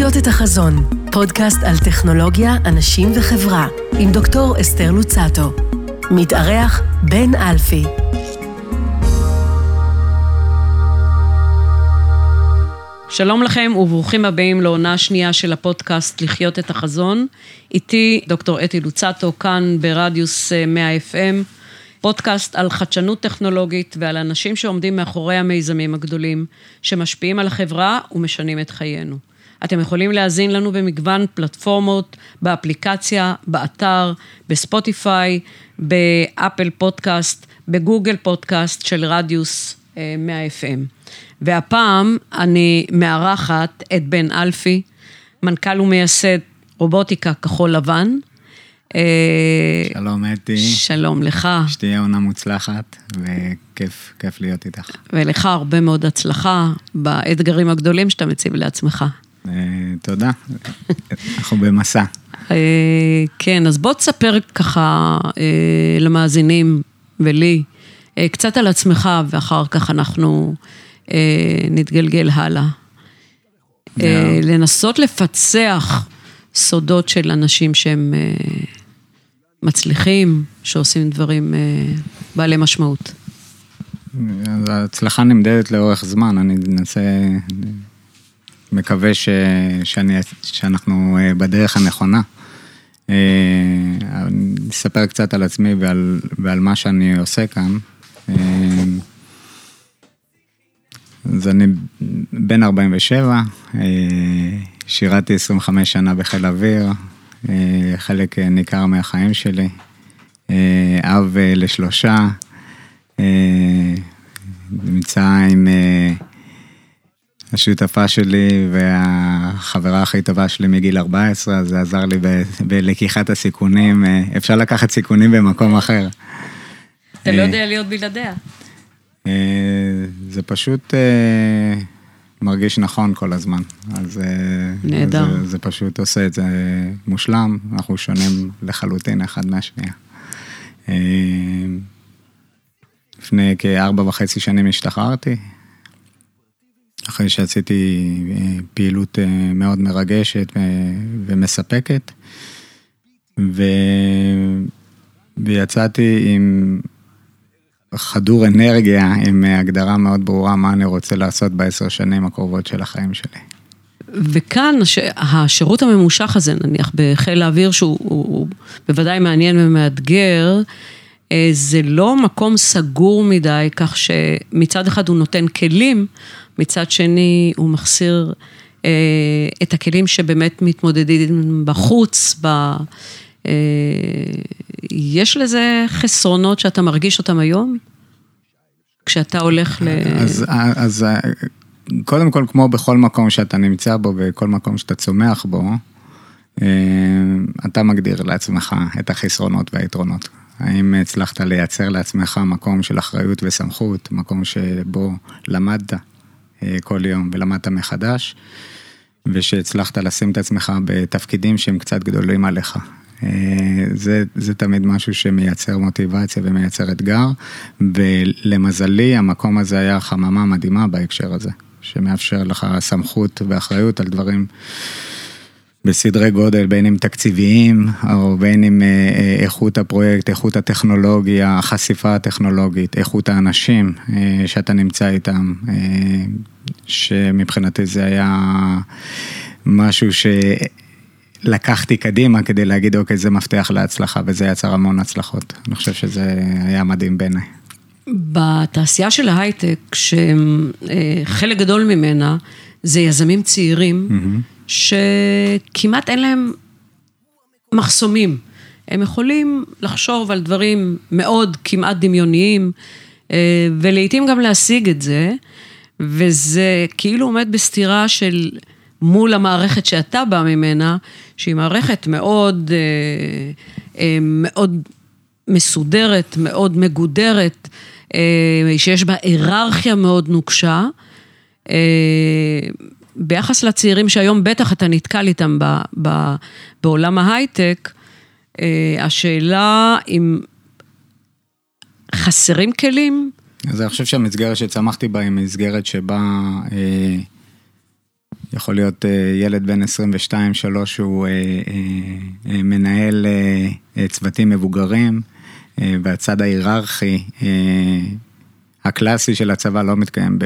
לחיות את החזון, פודקאסט על טכנולוגיה, אנשים וחברה, עם דוקטור אסתר לוצטו. מתארח בן אלפי. שלום לכם וברוכים הבאים לעונה שנייה של הפודקאסט לחיות את החזון. איתי דוקטור אתי לוצטו, כאן ברדיוס 100 אה, FM, פודקאסט על חדשנות טכנולוגית ועל אנשים שעומדים מאחורי המיזמים הגדולים, שמשפיעים על החברה ומשנים את חיינו. אתם יכולים להאזין לנו במגוון פלטפורמות, באפליקציה, באתר, בספוטיפיי, באפל פודקאסט, בגוגל פודקאסט של רדיוס 100 אה, FM. והפעם אני מארחת את בן אלפי, מנכ"ל ומייסד רובוטיקה כחול לבן. אה, שלום אתי. שלום לך. שתהיה עונה מוצלחת, וכיף, כיף להיות איתך. ולך הרבה מאוד הצלחה באתגרים הגדולים שאתה מציב לעצמך. אה, תודה, אנחנו במסע. אה, כן, אז בוא תספר ככה למאזינים ולי קצת על עצמך, ואחר כך אנחנו נתגלגל הלאה. לנסות לפצח סודות של אנשים שהם מצליחים, שעושים דברים בעלי משמעות. ההצלחה נמדדת לאורך זמן, אני אנסה, מקווה ש, שאני, שאנחנו בדרך הנכונה. אני אספר קצת על עצמי ועל, ועל מה שאני עושה כאן. אז אני בן 47, שירתי 25 שנה בחיל האוויר, חלק ניכר מהחיים שלי, אב לשלושה, נמצא עם השותפה שלי והחברה הכי טובה שלי מגיל 14, זה עזר לי בלקיחת הסיכונים, אפשר לקחת סיכונים במקום אחר. אתה לא יודע להיות בלעדיה. אה, זה פשוט אה, מרגיש נכון כל הזמן. אז אה, נהדר. זה, זה פשוט עושה את זה מושלם, אנחנו שונים לחלוטין אחד מהשנייה. לפני כארבע וחצי שנים השתחררתי, אחרי שעשיתי פעילות מאוד מרגשת ומספקת, ו... ויצאתי עם חדור אנרגיה עם הגדרה מאוד ברורה מה אני רוצה לעשות בעשר שנים הקרובות של החיים שלי. וכאן השירות הממושך הזה, נניח בחיל האוויר, שהוא הוא, הוא בוודאי מעניין ומאתגר, אה, זה לא מקום סגור מדי, כך שמצד אחד הוא נותן כלים, מצד שני הוא מחסיר אה, את הכלים שבאמת מתמודדים בחוץ, ב... אה, יש לזה חסרונות שאתה מרגיש אותם היום? כשאתה הולך ל... אז, אז קודם כל, כמו בכל מקום שאתה נמצא בו וכל מקום שאתה צומח בו, אה, אתה מגדיר לעצמך את החסרונות והיתרונות. האם הצלחת לייצר לעצמך מקום של אחריות וסמכות, מקום שבו למדת אה, כל יום ולמדת מחדש, ושהצלחת לשים את עצמך בתפקידים שהם קצת גדולים עליך. אה, זה, זה תמיד משהו שמייצר מוטיבציה ומייצר אתגר, ולמזלי המקום הזה היה חממה מדהימה בהקשר הזה, שמאפשר לך סמכות ואחריות על דברים בסדרי גודל, בין אם תקציביים, או בין אם אה, אה, איכות הפרויקט, איכות הטכנולוגיה, החשיפה הטכנולוגית, איכות האנשים שאתה נמצא איתם, שמבחינתי זה היה משהו ש... לקחתי קדימה כדי להגיד, אוקיי, זה מפתח להצלחה, וזה יצר המון הצלחות. אני חושב שזה היה מדהים בעיניי. בתעשייה של ההייטק, שחלק גדול ממנה זה יזמים צעירים, mm-hmm. שכמעט אין להם מחסומים. הם יכולים לחשוב על דברים מאוד כמעט דמיוניים, אה, ולעיתים גם להשיג את זה, וזה כאילו עומד בסתירה של מול המערכת שאתה בא ממנה, שהיא מערכת מאוד, אה, אה, מאוד מסודרת, מאוד מגודרת, שיש בה היררכיה מאוד נוקשה. ביחס לצעירים שהיום בטח אתה נתקל איתם ב, ב, בעולם ההייטק, השאלה אם חסרים כלים? אז אני חושב שהמסגרת שצמחתי בה היא מסגרת שבה יכול להיות ילד בן 22-3 שהוא מנהל צוותים מבוגרים, והצד ההיררכי הקלאסי של הצבא לא מתקיים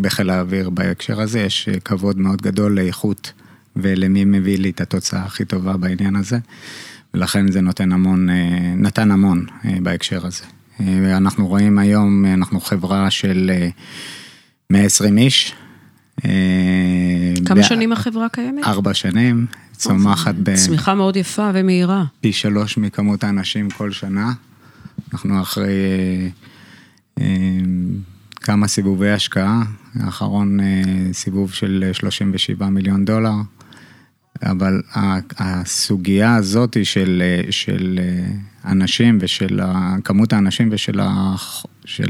בחיל האוויר בהקשר הזה, יש כבוד מאוד גדול לאיכות ולמי מביא לי את התוצאה הכי טובה בעניין הזה, ולכן זה נותן המון, נתן המון בהקשר הזה. אנחנו רואים היום, אנחנו חברה של 120 איש. כמה שנים החברה קיימת? ארבע שנים, צומחת ב... צמיחה מאוד יפה ומהירה. פי שלוש מכמות האנשים כל שנה. אנחנו אחרי כמה סיבובי השקעה, האחרון סיבוב של 37 מיליון דולר. אבל הסוגיה הזאת של, של אנשים ושל כמות האנשים ושל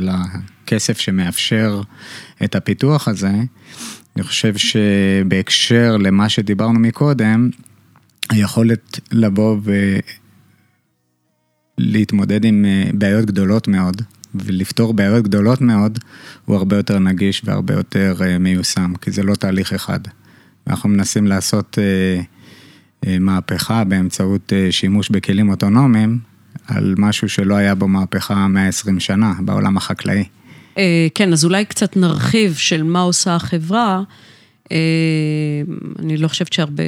הכסף שמאפשר את הפיתוח הזה, אני חושב שבהקשר למה שדיברנו מקודם, היכולת לבוא ולהתמודד עם בעיות גדולות מאוד ולפתור בעיות גדולות מאוד, הוא הרבה יותר נגיש והרבה יותר מיושם, כי זה לא תהליך אחד. אנחנו מנסים לעשות אה, אה, מהפכה באמצעות אה, שימוש בכלים אוטונומיים, על משהו שלא היה בו מהפכה 120 שנה בעולם החקלאי. אה, כן, אז אולי קצת נרחיב של מה עושה החברה. אה, אני לא חושבת שהרבה,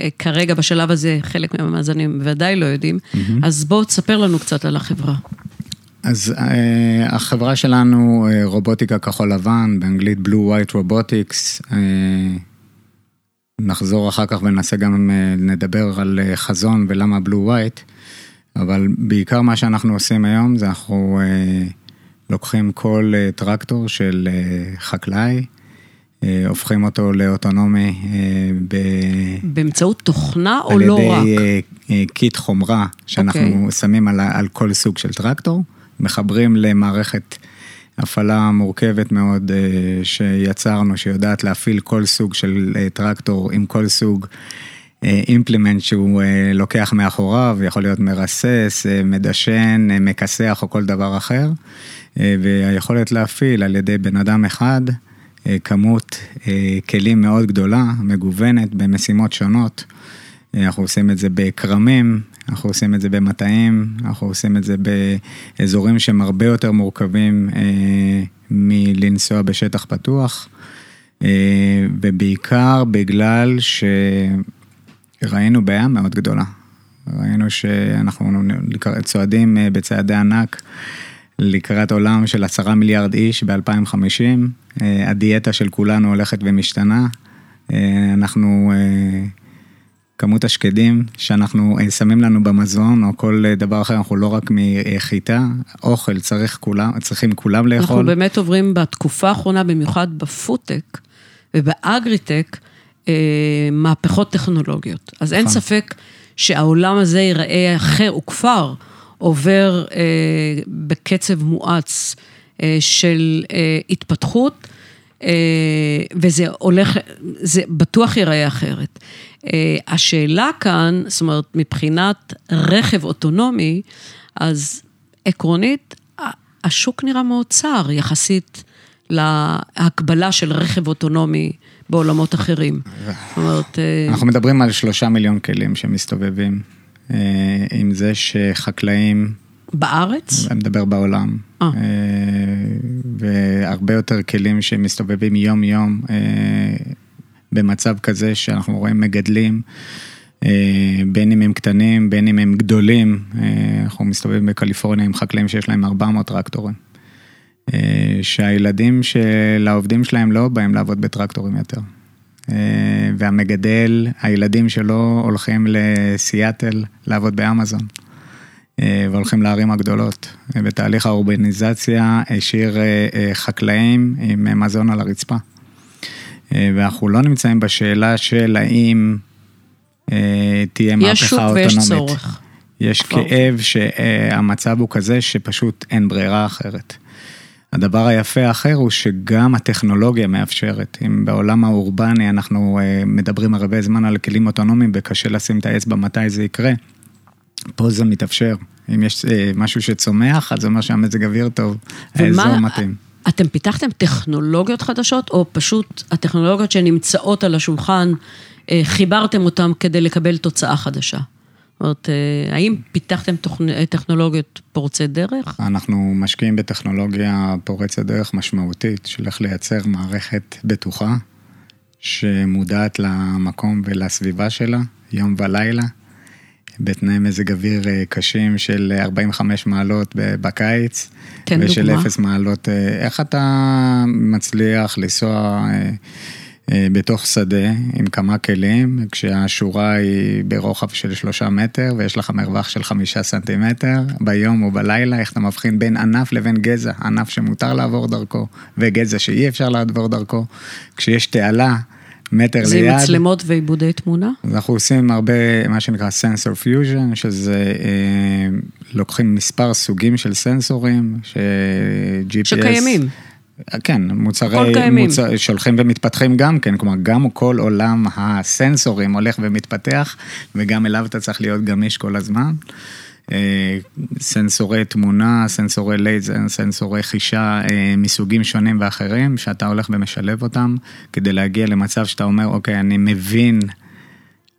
אה, כרגע בשלב הזה, חלק מהמאזנים ודאי לא יודעים, mm-hmm. אז בואו תספר לנו קצת על החברה. אז uh, החברה שלנו, uh, רובוטיקה כחול לבן, באנגלית Blue White Robotics, uh, נחזור אחר כך וננסה גם לדבר על חזון ולמה Blue White, אבל בעיקר מה שאנחנו עושים היום זה אנחנו לוקחים כל טרקטור של חקלאי, הופכים אותו לאוטונומי ב... באמצעות תוכנה או לא רק? על ידי קיט חומרה שאנחנו אוקיי. שמים על, על כל סוג של טרקטור, מחברים למערכת הפעלה מורכבת מאוד שיצרנו, שיודעת להפעיל כל סוג של טרקטור עם כל סוג implement שהוא לוקח מאחוריו, יכול להיות מרסס, מדשן, מכסח או כל דבר אחר, והיכולת להפעיל על ידי בן אדם אחד כמות כלים מאוד גדולה, מגוונת במשימות שונות. אנחנו עושים את זה בכרמים, אנחנו עושים את זה במטעים, אנחנו עושים את זה באזורים שהם הרבה יותר מורכבים אה, מלנסוע בשטח פתוח, אה, ובעיקר בגלל שראינו בעיה מאוד גדולה. ראינו שאנחנו צועדים בצעדי ענק לקראת עולם של עשרה מיליארד איש ב-2050, הדיאטה של כולנו הולכת ומשתנה, אנחנו כמות השקדים שאנחנו אה, שמים לנו במזון או כל אה, דבר אחר, אנחנו לא רק מחיטה, אוכל צריך כולם, צריכים כולם לאכול. אנחנו באמת עוברים בתקופה האחרונה, במיוחד בפודטק ובאגריטק, אה, מהפכות טכנולוגיות. אז אין נכון. ספק שהעולם הזה ייראה אחר, הוא כבר עובר בקצב מואץ של התפתחות. וזה הולך, זה בטוח ייראה אחרת. אה, השאלה כאן, זאת אומרת, מבחינת רכב אוטונומי, אז עקרונית, השוק נראה מאוד צר יחסית להקבלה של רכב אוטונומי בעולמות אחרים. זאת אומרת... אה, אנחנו מדברים על שלושה מיליון כלים שמסתובבים, אה, עם זה שחקלאים... בארץ? אני מדבר בעולם. 아. והרבה יותר כלים שמסתובבים יום-יום במצב כזה שאנחנו רואים מגדלים, אה, בין אם הם קטנים, בין אם הם גדולים, אה, אנחנו מסתובבים בקליפורניה עם חקלאים שיש להם 400 טרקטורים. אה, שהילדים של העובדים שלהם לא באים לעבוד בטרקטורים יותר. והמגדל, הילדים שלו הולכים לסיאטל לעבוד באמזון. והולכים לערים הגדולות. בתהליך האורבניזציה השאיר חקלאים עם מזון על הרצפה. אה, ואנחנו לא נמצאים בשאלה של האם אה, תהיה מהפכה אוטונומית. יש שוק ויש צורך. יש כבר. כאב שהמצב הוא כזה שפשוט אין ברירה אחרת. הדבר היפה האחר הוא שגם הטכנולוגיה מאפשרת. אם בעולם האורבני אנחנו אה, מדברים הרבה זמן על כלים אוטונומיים וקשה לשים את האצבע מתי זה יקרה, פה זה מתאפשר. אם יש משהו שצומח, אז זה אומר שהמזג אוויר טוב, האזור מתאים. אתם פיתחתם טכנולוגיות חדשות, או פשוט הטכנולוגיות שנמצאות על השולחן, אה, חיברתם אותן כדי לקבל תוצאה חדשה? זאת אומרת, אה, האם פיתחתם טכנולוגיות פורצי דרך? אנחנו משקיעים בטכנולוגיה פורצת דרך משמעותית, של איך לייצר מערכת בטוחה, שמודעת למקום ולסביבה שלה, יום ולילה, בתנאי מזג אוויר אה, קשים של 45 מעלות בקיץ. תן ושל דוגמה. אפס מעלות. אה, איך אתה מצליח לנסוע אה, בתוך שדה עם כמה כלים, כשהשורה היא ברוחב של שלושה מטר ויש לך מרווח של חמישה סנטימטר, ביום או בלילה, איך אתה מבחין בין ענף לבין גזע, ענף שמותר לעבור דרכו וגזע שאי אפשר לעבור דרכו, כשיש תעלה. מטר זה ליד. עם מצלמות ועיבודי תמונה? אנחנו עושים הרבה, מה שנקרא sensor fusion, שזה אה, לוקחים מספר סוגים של סנסורים, ש-GPS... שקיימים. כן, מוצרי... מוצר, שהולכים ומתפתחים גם כן, כלומר, גם כל עולם הסנסורים הולך ומתפתח, וגם אליו אתה צריך להיות גמיש כל הזמן. אה, סנסורי תמונה, סנסורי לייזר, סנסורי חישה אה, מסוגים שונים ואחרים, שאתה הולך ומשלב אותם, כדי להגיע למצב שאתה אומר, אוקיי, אני מבין,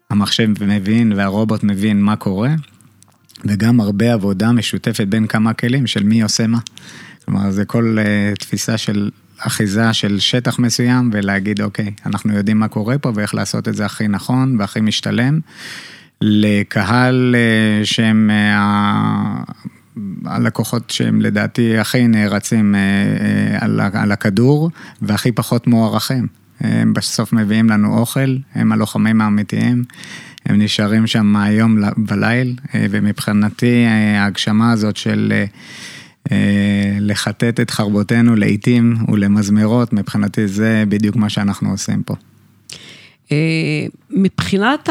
המחשב מבין והרובוט מבין מה קורה, וגם הרבה עבודה משותפת בין כמה כלים של מי עושה מה. כלומר, זה כל uh, תפיסה של אחיזה של שטח מסוים, ולהגיד, אוקיי, אנחנו יודעים מה קורה פה ואיך לעשות את זה הכי נכון והכי משתלם. לקהל uh, שהם uh, הלקוחות שהם לדעתי הכי נערצים uh, על, הכדור והכי פחות מוערכים. הם בסוף מביאים לנו אוכל, הם הלוחמים האמיתיים, הם נשארים שם מהיום בליל, ומבחינתי ההגשמה הזאת של לחטט את חרבותינו לעיתים ולמזמרות, מבחינתי זה בדיוק מה שאנחנו עושים פה. מבחינת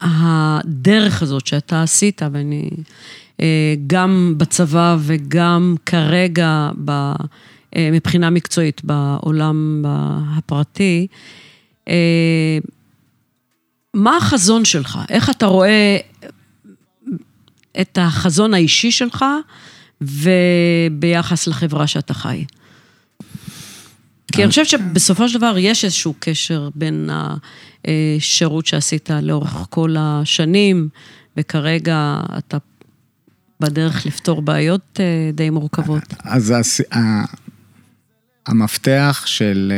הדרך הזאת שאתה עשית, ואני גם בצבא וגם כרגע ב... מבחינה מקצועית בעולם הפרטי, מה החזון שלך? איך אתה רואה את החזון האישי שלך וביחס לחברה שאתה חי? כי אני חושבת שבסופו של דבר יש איזשהו קשר בין השירות שעשית לאורך כל השנים, וכרגע אתה בדרך לפתור בעיות די מורכבות. אז המפתח של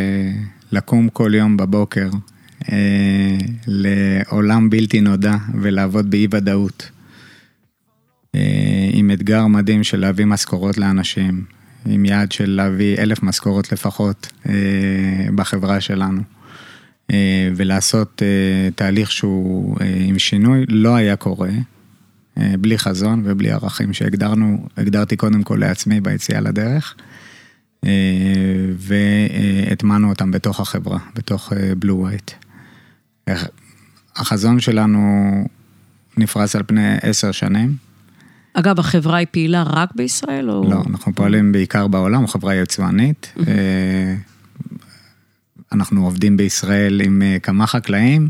לקום כל יום בבוקר לעולם בלתי נודע ולעבוד באי ודאות, עם אתגר מדהים של להביא משכורות לאנשים, עם יעד של להביא אלף משכורות לפחות בחברה שלנו, ולעשות תהליך שהוא עם שינוי, לא היה קורה. בלי חזון ובלי ערכים שהגדרנו, הגדרתי קודם כל לעצמי ביציאה לדרך, והטמענו אותם בתוך החברה, בתוך בלו ווייט. החזון שלנו נפרס על פני עשר שנים. אגב, החברה היא פעילה רק בישראל או... לא, אנחנו פועלים בעיקר בעולם, חברה יצואנית. אנחנו עובדים בישראל עם כמה חקלאים.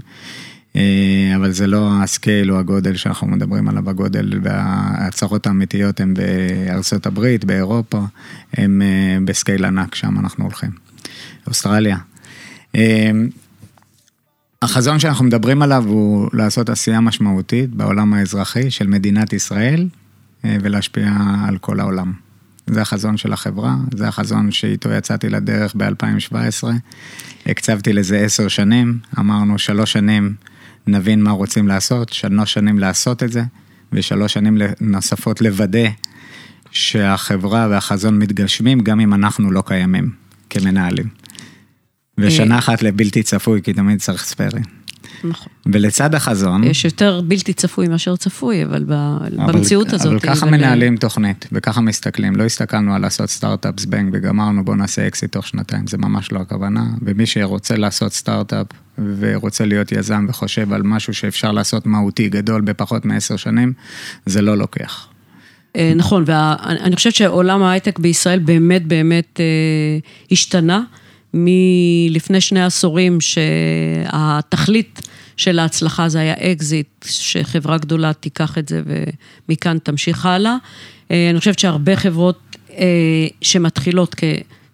אבל זה לא ה scale או הגודל שאנחנו מדברים עליו, הגודל וההצהרות האמיתיות הן בארצות הברית, באירופה, הן ב scale ענק, שם אנחנו הולכים. אוסטרליה. החזון שאנחנו מדברים עליו הוא לעשות עשייה משמעותית בעולם האזרחי של מדינת ישראל ולהשפיע על כל העולם. זה החזון של החברה, זה החזון שאיתו יצאתי לדרך ב-2017. הקצבתי לזה עשר שנים, אמרנו שלוש שנים נבין מה רוצים לעשות, שלוש שנים לעשות את זה, ושלוש שנים נוספות לוודא שהחברה והחזון מתגשמים, גם אם אנחנו לא קיימים כמנהלים. ושנה אחת לבלתי צפוי, כי תמיד צריך ספיירים. נכון. ולצד החזון... יש יותר בלתי צפוי מאשר צפוי, אבל במציאות אבל, הזאת... אבל ככה מנהלים תוכנית, וככה מסתכלים. לא הסתכלנו על לעשות סטארט-אפ זבנג וגמרנו, בוא נעשה אקזיט תוך שנתיים, זה ממש לא הכוונה. ומי שרוצה לעשות סטארט-אפ ורוצה להיות יזם וחושב על משהו שאפשר לעשות מהותי גדול בפחות מעשר שנים, זה לא לוקח. נכון, ואני חושבת שעולם ההייטק בישראל באמת באמת השתנה. מלפני שני עשורים שהתכלית של ההצלחה זה היה אקזיט, שחברה גדולה תיקח את זה ומכאן תמשיך הלאה. אני חושבת שהרבה חברות שמתחילות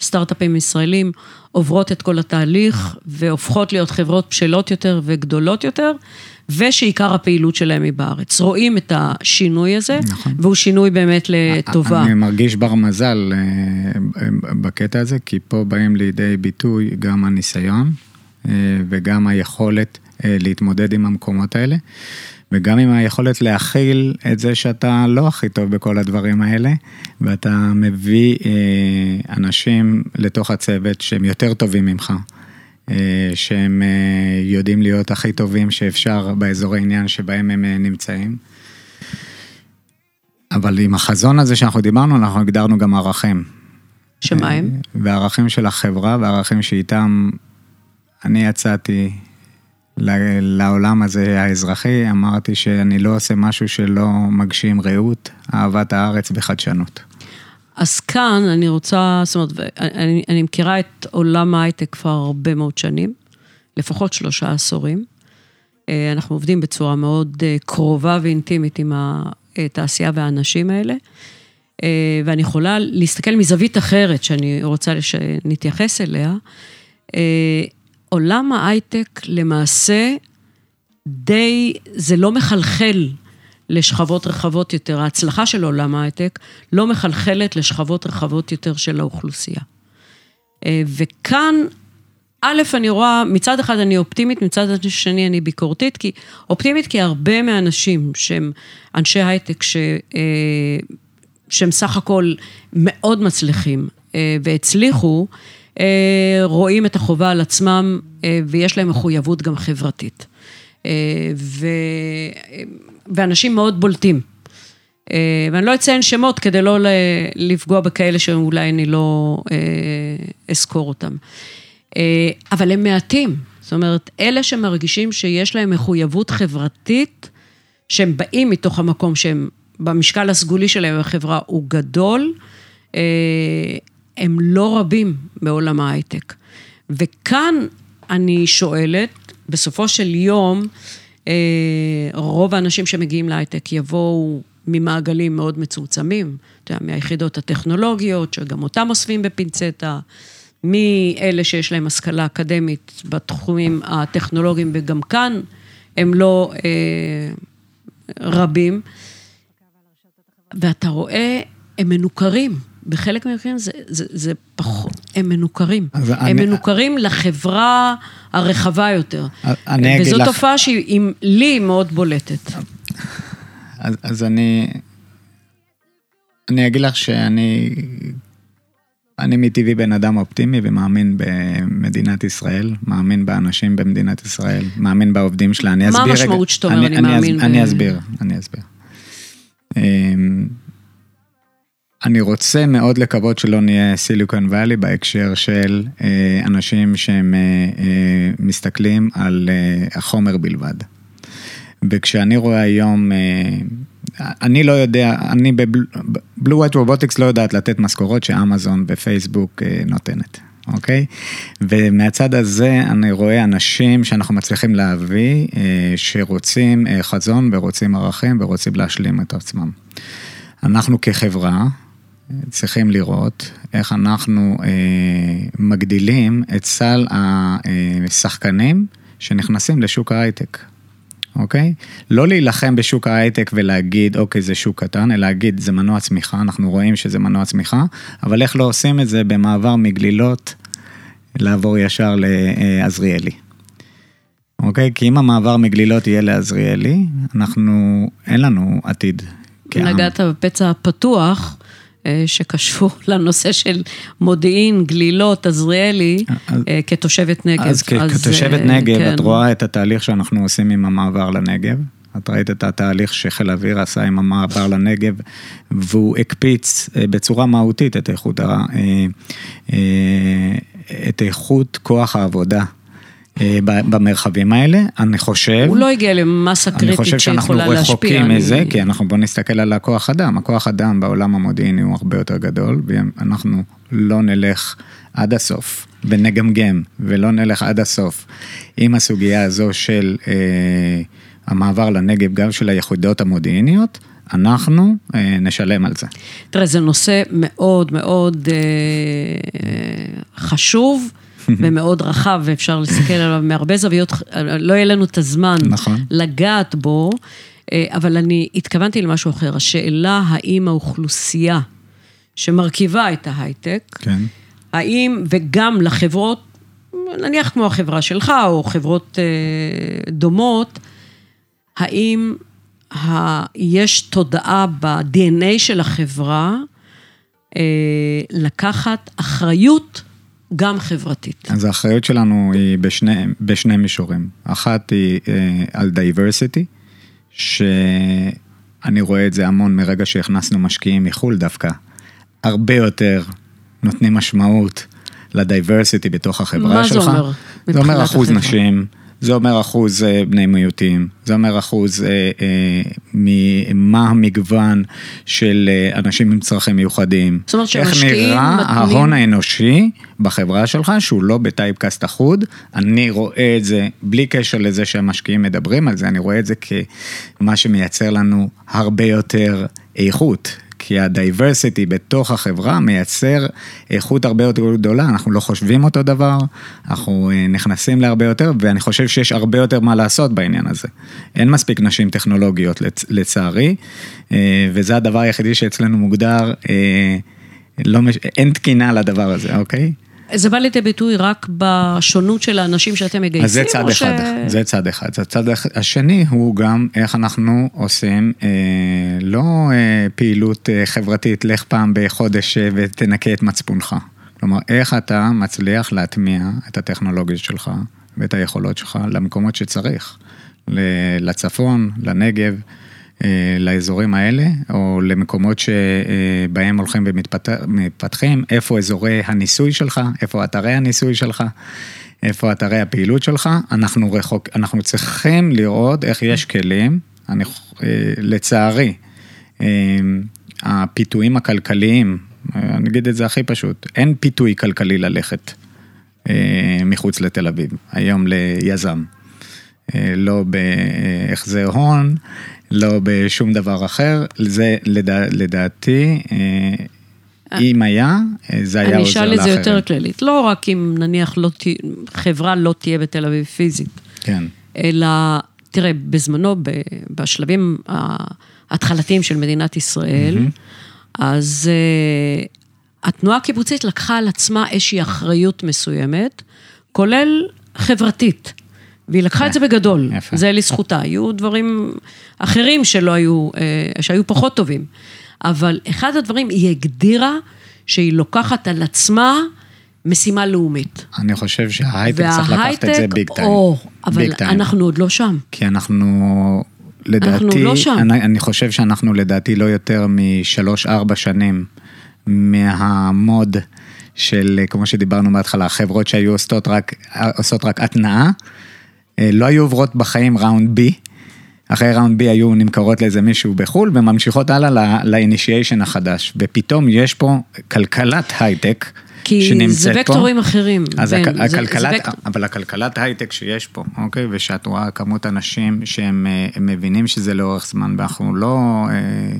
סטארט-אפים ישראלים עוברות את כל התהליך והופכות להיות חברות בשלות יותר וגדולות יותר, ושעיקר הפעילות שלהם היא בארץ. רואים את השינוי הזה, נכון. והוא שינוי באמת לטובה. אני מרגיש בר מזל אה, בקטע הזה, כי פה באים לידי ביטוי גם הניסיון אה, וגם היכולת אה, להתמודד עם המקומות האלה. וגם עם היכולת להכיל את זה שאתה לא הכי טוב בכל הדברים האלה, ואתה מביא אה, אנשים לתוך הצוות שהם יותר טובים ממך, אה, שהם אה, יודעים להיות הכי טובים שאפשר באזורי עניין שבהם הם אה, נמצאים. אבל עם החזון הזה שאנחנו דיברנו, אנחנו הגדרנו גם ערכים. שמה הם? אה, וערכים של החברה, וערכים שאיתם אני יצאתי לעולם הזה האזרחי, אמרתי שאני לא עושה משהו שלא מגשים רעות, אהבת הארץ וחדשנות. אז כאן אני רוצה, זאת אומרת, אני, אני מכירה את עולם ההייטק כבר הרבה מאוד שנים, לפחות שלושה עשורים. אה, אנחנו עובדים בצורה מאוד אה, קרובה ואינטימית עם התעשייה והאנשים האלה, אה, ואני יכולה להסתכל מזווית אחרת שאני רוצה שנתייחס אליה. עולם ההייטק למעשה די, זה לא מחלחל לשכבות רחבות יותר, ההצלחה של עולם ההייטק לא מחלחלת לשכבות רחבות יותר של האוכלוסייה. אה, וכאן, א', אני רואה, מצד אחד אני אופטימית, מצד שני אני ביקורתית, כי אופטימית כי הרבה מהאנשים שהם אנשי הייטק, ש, אה, שהם סך הכל מאוד מצליחים אה, והצליחו, רואים את החובה על עצמם ויש להם מחויבות גם חברתית. ו... ואנשים מאוד בולטים. אה, ואני לא אציין שמות כדי לא לפגוע בכאלה שאולי אני לא אה, אזכור אותם. אה, אבל הם מעטים. זאת אומרת, אלה שמרגישים שיש להם מחויבות חברתית, שהם באים מתוך המקום שהם, במשקל הסגולי שלהם בחברה הוא גדול, הם לא רבים בעולם ההייטק. וכאן אני שואלת, בסופו של יום, אה, רוב האנשים שמגיעים להייטק יבואו ממעגלים מאוד מצומצמים, אתה יודע, מהיחידות הטכנולוגיות, שגם אותם אוספים בפינצטה, מאלה שיש להם השכלה אקדמית בתחומים הטכנולוגיים, וגם כאן הם לא אה, רבים. ואתה רואה, הם מנוכרים. בחלק מהמקרים זה, זה, זה פחות, הם מנוכרים. הם אני... מנוכרים לחברה הרחבה יותר. אני אגיד לך... וזו תופעה שהיא לי מאוד בולטת. אז, אז אני... אני אגיד לך שאני... אני מטבעי בן אדם אופטימי ומאמין במדינת ישראל, מאמין באנשים במדינת ישראל, מאמין בעובדים שלה. אני אסביר רגע... מה המשמעות שאתה אומר, אני, אני מאמין ב... אני אסביר, אני אסביר. אני רוצה מאוד לקוות שלא נהיה סיליקון וואלי בהקשר של אה, אנשים שהם אה, אה, מסתכלים על אה, החומר בלבד. וכשאני רואה היום, אה, אני לא יודע, אני בבלו ווייט רובוטיקס לא יודעת לתת משכורות שאמזון ופייסבוק אה, נותנת. אוקיי? ומהצד הזה אני רואה אנשים שאנחנו מצליחים להביא, אה, שרוצים אה, חזון ורוצים ערכים ורוצים להשלים את עצמם. אנחנו כחברה, צריכים לראות איך אנחנו אה, מגדילים את סל השחקנים שנכנסים לשוק ההייטק, אוקיי? לא להילחם בשוק ההייטק ולהגיד, אוקיי, זה שוק קטן, אלא להגיד, זה מנוע צמיחה, אנחנו רואים שזה מנוע צמיחה, אבל איך לא עושים את זה במעבר מגלילות לעבור ישר לעזריאלי. אוקיי? כי אם המעבר מגלילות יהיה לעזריאלי, אנחנו, אין לנו עתיד. נגעת בפצע פתוח. אה, שקשור לנושא של מודיעין, גלילות, עזריאלי, אז, אה, כתושבת נגב. אז, אז כתושבת אה, נגב, כן. את רואה את התהליך שאנחנו עושים עם המעבר לנגב. את ראית את התהליך שחיל האוויר עשה עם המעבר לנגב, והוא הקפיץ בצורה מהותית את איכות, את איכות כוח העבודה אה, במרחבים האלה, אני חושב... הוא לא הגיע למסה קריטית שיכולה להשפיע. אני חושב שאנחנו רחוקים מזה, כי אנחנו בוא נסתכל על הכוח אדם, הכוח אדם בעולם המודיעיני הוא הרבה יותר גדול, ואנחנו לא נלך עד הסוף ונגמגם, ולא נלך עד הסוף עם הסוגיה הזו של אה, המעבר לנגב, גם של היחידות המודיעיניות, אנחנו אה, נשלם על זה. תראה, זה נושא מאוד מאוד אה, חשוב. ומאוד רחב, ואפשר להסתכל עליו מהרבה זוויות, לא יהיה לנו את הזמן נכון. לגעת בו, אה, אבל אני התכוונתי למשהו אחר. השאלה האם האוכלוסייה שמרכיבה את ההייטק, כן. האם, וגם לחברות, נניח כמו החברה שלך, או חברות אה, דומות, האם ה, יש תודעה ב-DNA של החברה אה, לקחת אחריות גם חברתית. אז האחריות שלנו היא בשני, בשני מישורים. אחת היא אה, על diversity, שאני רואה את זה המון מרגע שהכנסנו משקיעים מחו"ל דווקא. הרבה יותר נותנים משמעות לדייברסיטי בתוך החברה מה שלך. זה אומר? זה אומר אחוז החברה? נשים, זה אומר אחוז אה, בני מיעוטים, זה אומר אחוז אה, אה, ממה המגוון של אה, אנשים עם צרכים מיוחדים. זאת אומרת איך שהמשקיעים נראה מתנים- ההון האנושי בחברה שלך, שהוא לא בטייפקאסט אחוד, אני רואה את זה, בלי קשר לזה שהמשקיעים מדברים על זה, אני רואה את זה כמה שמייצר לנו הרבה יותר איכות. כי הדייברסיטי בתוך החברה מייצר איכות הרבה יותר גדולה, אנחנו לא חושבים אותו דבר, אנחנו אה, נכנסים להרבה יותר, ואני חושב שיש הרבה יותר מה לעשות בעניין הזה. אין מספיק נשים טכנולוגיות לצ- לצערי, אה, וזה הדבר היחידי שאצלנו מוגדר, אה, לא, מש- אין תקינה לדבר הזה, אוקיי? זה בא לידי ביטוי רק בשונות של האנשים שאתם מגייסים? אז זה צד אחד, זה צד אחד. הצד השני הוא גם איך אנחנו עושים אה, לא אה, פעילות אה, חברתית, לך פעם בחודש אה, ותנקה את מצפונך. כלומר, איך אתה מצליח להטמיע את הטכנולוגיות שלך ואת היכולות שלך למקומות שצריך. לצפון, לנגב, לאזורים האלה, או למקומות שבהם הולכים ומתפתחים, איפה אזורי הניסוי שלך, איפה אתרי הניסוי שלך, איפה אתרי הפעילות שלך, אנחנו, רחוק, אנחנו צריכים לראות איך יש כלים, אני, אה, לצערי, אה, הפיתויים הכלכליים, אה, אני אגיד את זה הכי פשוט, אין פיתוי כלכלי ללכת אה, מחוץ לתל אביב, היום ליזם. אה, לא בהחזר הון, לא בשום דבר אחר, זה לדע, לדעתי, אה, אם היה, אה, זה היה אני עוזר אשאל את זה לאחרים. יותר כללית. לא רק אם נניח לא תה, חברה לא תהיה בתל אביב פיזית, כן, אלא, תראה, בזמנו, בשלבים ההתחלתיים של מדינת ישראל, אז uh, התנועה הקיבוצית לקחה על עצמה איזושהי אחריות מסוימת, כולל חברתית. והיא לקחה את זה בגדול, יפה. זה לזכותה. היו דברים אחרים שלא היו, אה, שהיו פחות טובים. אבל אחד הדברים, היא הגדירה שהיא לוקחת על עצמה משימה לאומית. אני חושב שההייטק צריך לקחת את זה ביג טיים. או, אבל ביג טיים. אנחנו עוד לא שם. כי אנחנו, לדעתי, אנחנו לא שם. אני, אני חושב שאנחנו לדעתי לא יותר משלוש-ארבע שנים מהמוד של, כמו שדיברנו בהתחלה, חברות שהיו עושות רק, עושות רק התנעה, אה, לא היו עוברות בחיים ראונד בי. אחרי ראונד בי היו נמכרות לאיזה מישהו בחו"ל וממשיכות הלאה ל-initiation החדש. ופתאום יש פה כלכלת הייטק כי זה פה. וקטורים אחרים. אז בן, הכ- זה- זה הכלכלת, וקטור- אבל הכלכלת הייטק שיש פה, אוקיי, ושאת רואה כמות אנשים שהם אה, מבינים שזה לאורך זמן, ואנחנו לא אה,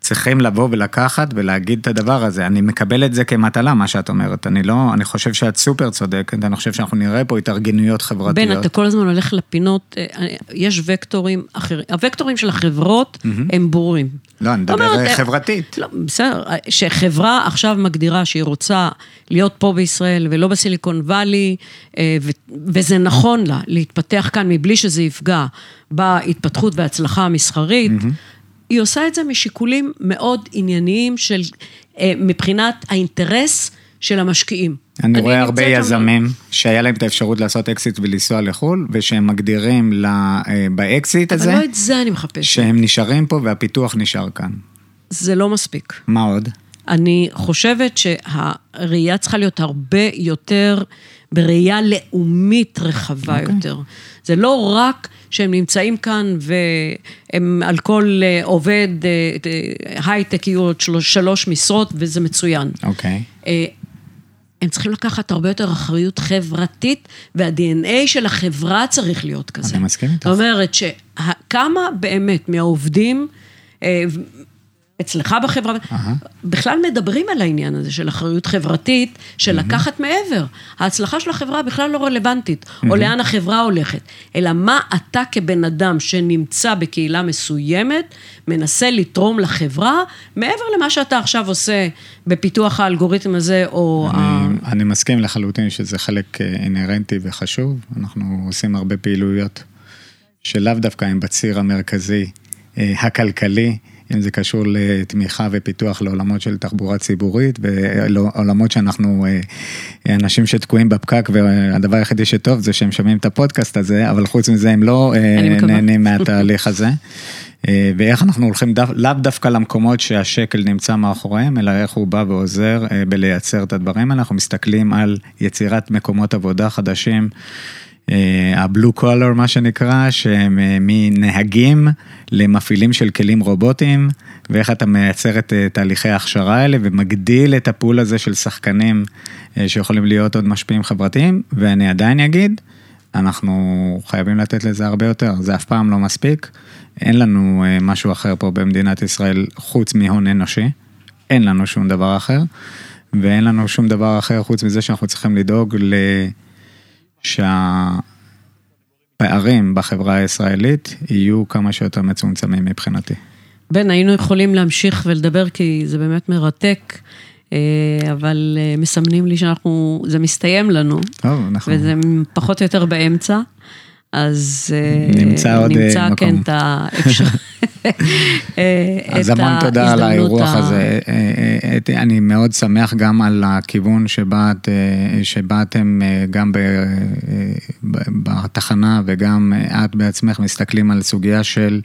צריכים לבוא ולקחת ולהגיד את הדבר הזה. אני מקבל את זה כמטלה, מה שאת אומרת. אני לא, אני חושב שאת סופר צודקת, אני חושב שאנחנו נראה פה התארגנויות חברתיות. בן, אתה כל הזמן הולך לפינות, אה, יש וקטורים אחרים. הווקטורים של החברות הם ברורים. לא, אני מדבר אומרת, אה, אה, חברתית. לא, בסדר, שחברה עכשיו מגדירה שהיא רוצה להיות פה בישראל ולא בסיליקון וואלי, אה, וזה נכון לה להתפתח כאן מבלי שזה יפגע בהתפתחות וההצלחה המסחרית, היא עושה את זה משיקולים מאוד ענייניים של, אה, מבחינת האינטרס של המשקיעים. אני רואה הרבה נמצאת שם- יזמים שהיה להם את האפשרות לעשות אקזיט ולנסוע לחו"ל, ושהם מגדירים ל- אה, באקזיט אבל הזה, לא את זה אני מחפשת. שהם נשארים פה והפיתוח נשאר כאן. זה לא מספיק. מה עוד? אני חושבת שהראייה צריכה להיות הרבה יותר בראייה לאומית רחבה יותר. זה לא רק שהם נמצאים כאן והם על כל אה, עובד אה, אה, הייטק יהיו עוד שלוש, שלוש משרות וזה מצוין. אוקיי. אה, הם צריכים לקחת הרבה יותר אחריות חברתית, וה-DNA של החברה צריך להיות כזה. אני מסכים איתך. זאת אומרת שכמה באמת מהעובדים אצלך בחברה, בכלל מדברים על העניין הזה של אחריות חברתית, של לקחת מעבר. ההצלחה של החברה בכלל לא רלוונטית, או לאן החברה הולכת, אלא מה אתה כבן אדם שנמצא בקהילה מסוימת, מנסה לתרום לחברה, מעבר למה שאתה עכשיו עושה בפיתוח האלגוריתם הזה, או... אני, אני מסכים לחלוטין שזה חלק אה, אינהרנטי וחשוב, אנחנו עושים הרבה פעילויות שלאו דווקא הם בציר המרכזי אה, הכלכלי. אם זה קשור לתמיכה ופיתוח לעולמות של תחבורה ציבורית ועולמות שאנחנו אה, אנשים שתקועים בפקק והדבר היחידי שטוב זה שהם שומעים את הפודקאסט הזה, אבל חוץ מזה הם לא אה, נהנים מהתהליך הזה. אה, ואיך אנחנו הולכים דו, לאו דווקא למקומות שהשקל נמצא מאחוריהם, אלא איך הוא בא ועוזר בלייצר את הדברים האלה. אנחנו מסתכלים על יצירת מקומות עבודה חדשים. הבלו קולר מה שנקרא, שהם מנהגים למפעילים של כלים רובוטיים, ואיך אתה מייצר את אה, תהליכי ההכשרה האלה ומגדיל את הפול הזה של שחקנים אה, שיכולים להיות עוד משפיעים חברתיים, ואני עדיין אגיד, אנחנו חייבים לתת לזה הרבה יותר, זה אף פעם לא מספיק, אין לנו אה, משהו אחר פה במדינת ישראל חוץ מהון אנושי, אין לנו שום דבר אחר, ואין לנו שום דבר אחר חוץ מזה שאנחנו צריכים לדאוג ל... שה... הפערים בחברה הישראלית יהיו כמה שיותר מצומצמים מבחינתי. בן, היינו יכולים להמשיך ולדבר כי זה באמת מרתק, אה, אבל אה, מסמנים לי שאנחנו, זה מסתיים לנו. טוב, נכון. וזה פחות או יותר באמצע. אז אה, נמצא עוד נמצא, מקום. כן, את האפשרות. אז המון תודה על האירוח הזה. אני מאוד שמח גם על הכיוון שבא, שבא אתם גם בתחנה וגם את בעצמך מסתכלים על סוגיה של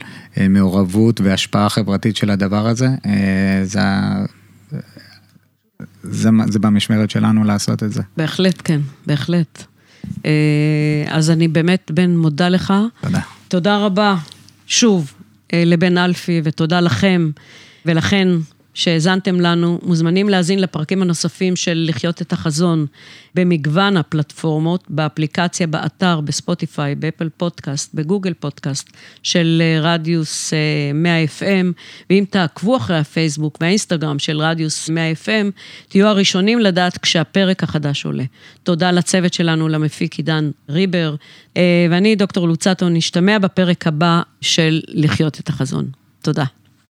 מעורבות והשפעה חברתית של הדבר הזה. זה... זה, זה במשמרת שלנו לעשות את זה. בהחלט, כן, בהחלט. אה, אז אני באמת, בן, מודה לך. תודה. תודה רבה, שוב, אה, לבן אלפי, ותודה לכם, ולכן, שהאזנתם לנו, מוזמנים להאזין לפרקים הנוספים של לחיות את החזון במגוון הפלטפורמות, באפליקציה, באתר, בספוטיפיי, באפל פודקאסט, בגוגל פודקאסט של אה, רדיוס 100 אה, FM, ואם תעקבו אחרי הפייסבוק והאינסטגרם של רדיוס 100 FM, תהיו הראשונים לדעת כשהפרק החדש עולה. תודה לצוות שלנו, למפיק עידן ריבר, אה, ואני, דוקטור לוצטו, נשתמע בפרק הבא של לחיות את החזון. תודה.